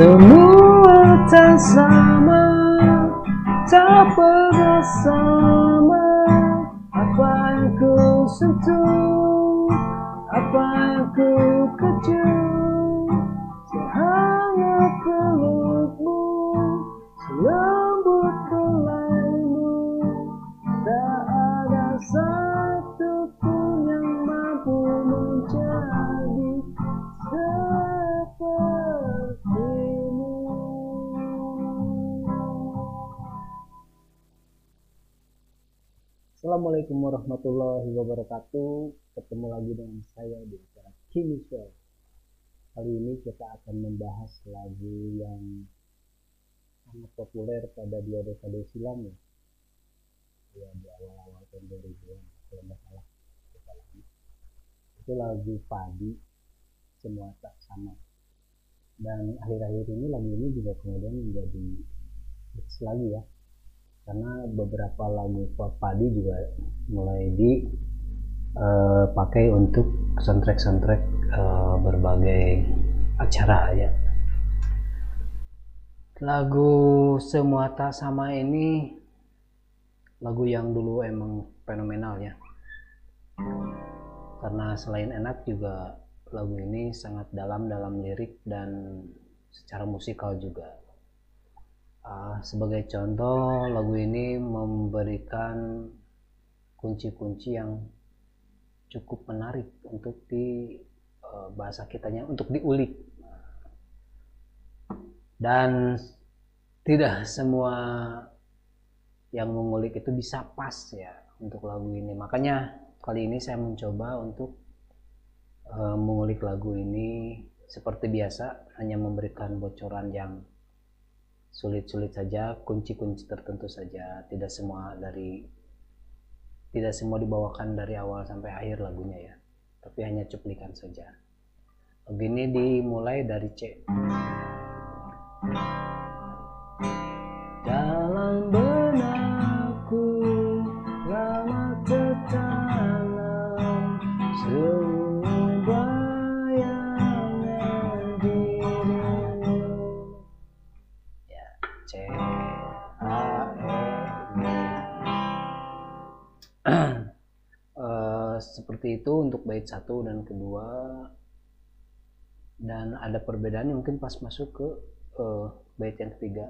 Semua tak sama Tak pernah sama. Apa yang ku sentuh Apa yang ku kejar Assalamualaikum warahmatullahi wabarakatuh. Ketemu lagi dengan saya di acara Kimi Show. Kali ini kita akan membahas lagu yang sangat populer pada dua dekade silam ya. Ya di awal-awal tahun 2000-an kalau nggak salah. Itu lagu Padi semua tak sama. Dan akhir-akhir ini lagu ini juga kemudian menjadi hits lagi ya. Karena beberapa lagu Padi juga mulai di eh, pakai untuk soundtrack-soundtrack eh, berbagai acara ya. Lagu Semua Tak Sama ini lagu yang dulu emang fenomenal ya. Karena selain enak juga lagu ini sangat dalam dalam lirik dan secara musikal juga. Ah, sebagai contoh, lagu ini memberikan kunci-kunci yang cukup menarik untuk di eh, bahasa kitanya untuk diulik. Dan tidak semua yang mengulik itu bisa pas ya untuk lagu ini. Makanya kali ini saya mencoba untuk eh, mengulik lagu ini seperti biasa hanya memberikan bocoran yang sulit-sulit saja, kunci-kunci tertentu saja, tidak semua dari tidak semua dibawakan dari awal sampai akhir lagunya ya, tapi hanya cuplikan saja. Lagu ini dimulai dari C. Dalam seperti itu untuk bait satu dan kedua. Dan ada perbedaan mungkin pas masuk ke eh, bait yang ketiga.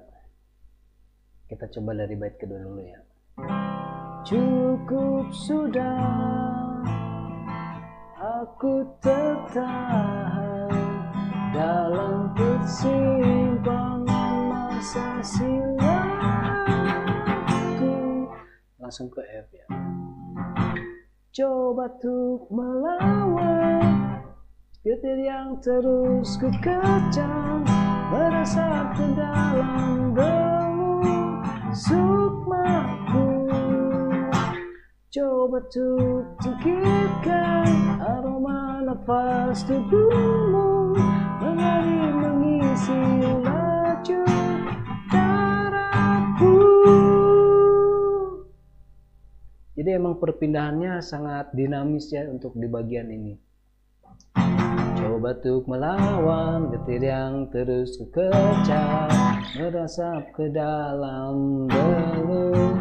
Kita coba dari bait kedua dulu ya. Cukup sudah. Aku tertahan dalam persimpangan masa silamku langsung ke F ya coba tuh melawan getir yang terus kekecang merasap ke dalam gelung sukmaku. Coba tuh singkirkan aroma nafas tubuhmu mengalir mengisi laju jadi emang perpindahannya sangat dinamis ya untuk di bagian ini. Coba tuh melawan getir yang terus kekecam Merasap ke dalam beluk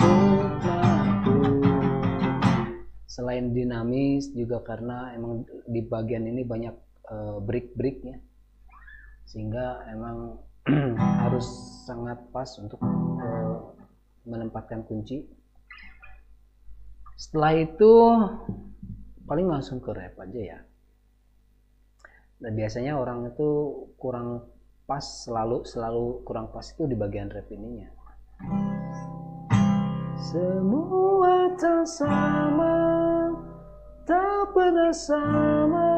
sukmaku Selain dinamis juga karena emang di bagian ini banyak eh, break-breaknya. Sehingga emang harus sangat pas untuk eh, menempatkan kunci Setelah itu paling langsung ke rap aja ya. Dan biasanya orang itu kurang pas selalu selalu kurang pas itu di bagian rap ininya. Semua tak sama tak pernah sama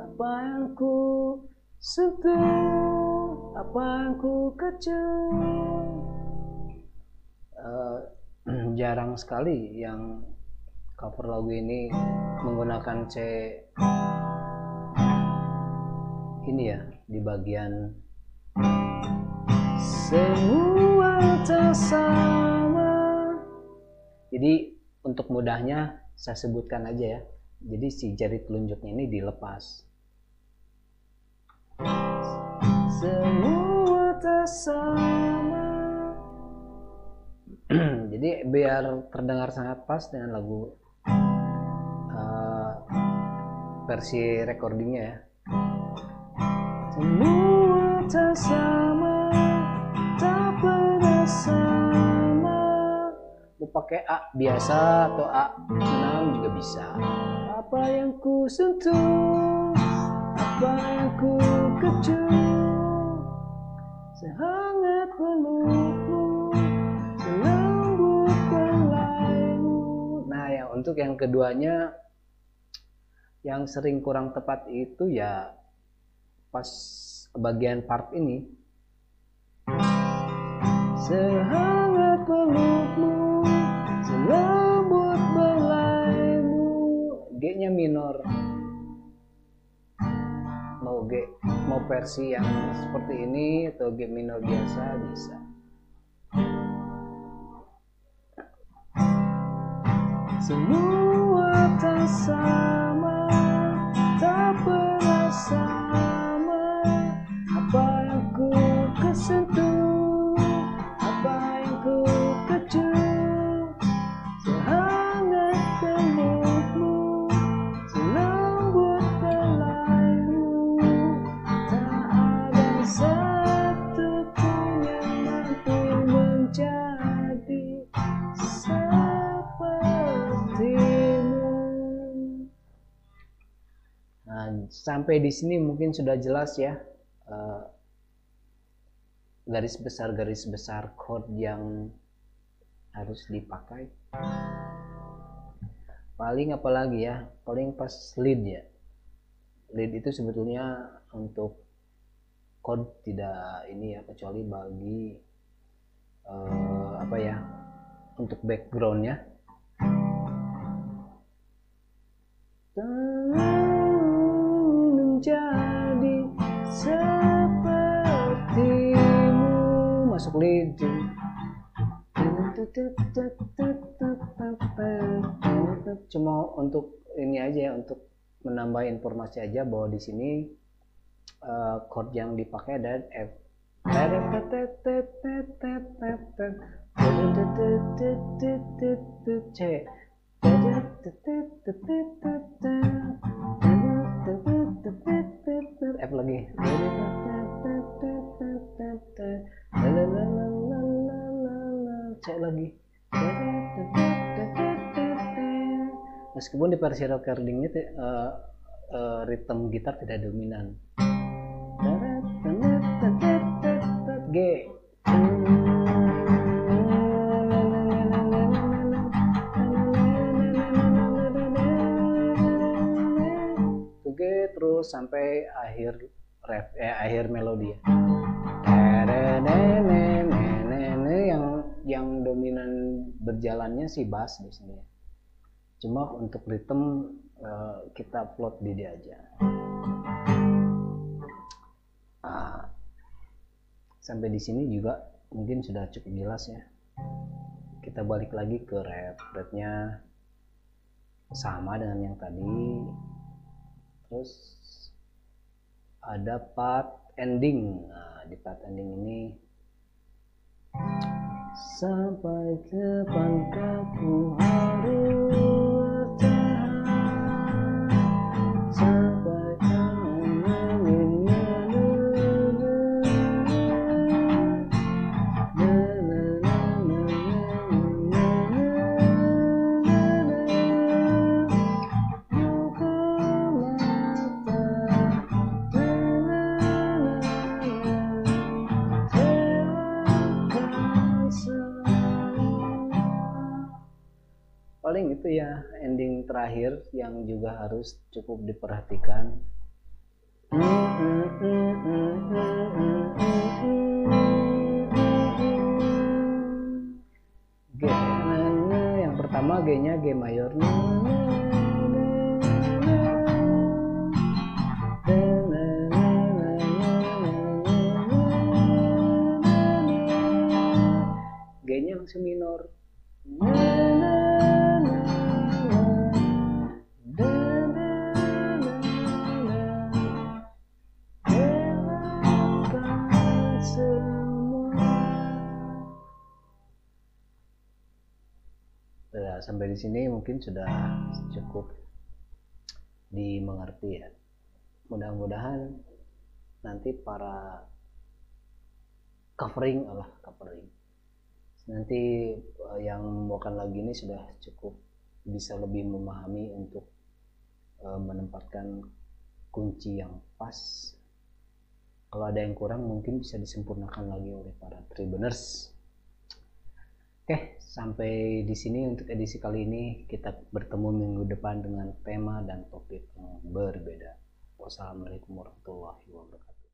apa yang ku sentuh apa yang ku kejar Eh, jarang sekali yang cover lagu ini menggunakan C. Ini ya di bagian semua tak sama. Jadi untuk mudahnya saya sebutkan aja ya. Jadi si jari telunjuknya ini dilepas. Semua tak sama. Jadi biar terdengar sangat pas dengan lagu versi recordingnya ya. Semua tak sama tak pernah sama. Lu pakai A biasa atau A enam juga bisa. Apa yang ku sentuh apa yang ku kecup sehangat pelukmu selembut belaimu nah yang untuk yang keduanya yang sering kurang tepat itu ya pas bagian part ini. Sehangat pelukmu selembut belaimu. G nya minor. Mau G mau versi yang seperti ini atau G minor biasa bisa. Semua tak Nah, sampai di sini mungkin sudah jelas ya uh, garis besar garis besar chord yang harus dipakai. Paling apalagi ya, paling pas lead ya. Lead itu sebetulnya untuk chord tidak ini ya kecuali bagi uh, apa ya untuk backgroundnya. Cuma untuk ini aja ya untuk menambah informasi aja bahwa di sini uh, chord yang dipakai ada F. C. F lagi C lagi. Meskipun di versi recordingnya uh, uh, ritme gitar tidak dominan. G. G terus sampai akhir ref eh akhir melodi ya. Yang dominan berjalannya sih bass sini. Cuma untuk ritme uh, kita plot di dia aja. Nah, sampai di sini juga mungkin sudah cukup jelas ya. Kita balik lagi ke ref, refnya sama dengan yang tadi terus ada part ending nah di part ending ini sampai kapan kaku harus itu ya ending terakhir yang juga harus cukup diperhatikan. G. Yang pertama G nya G mayor. G nya langsung minor sampai di sini mungkin sudah cukup dimengerti ya. Mudah-mudahan nanti para covering Allah covering. Nanti uh, yang membawakan lagi ini sudah cukup bisa lebih memahami untuk uh, menempatkan kunci yang pas. Kalau ada yang kurang mungkin bisa disempurnakan lagi oleh para tribuners Oke, sampai di sini untuk edisi kali ini. Kita bertemu minggu depan dengan tema dan topik yang berbeda. Wassalamualaikum warahmatullahi wabarakatuh.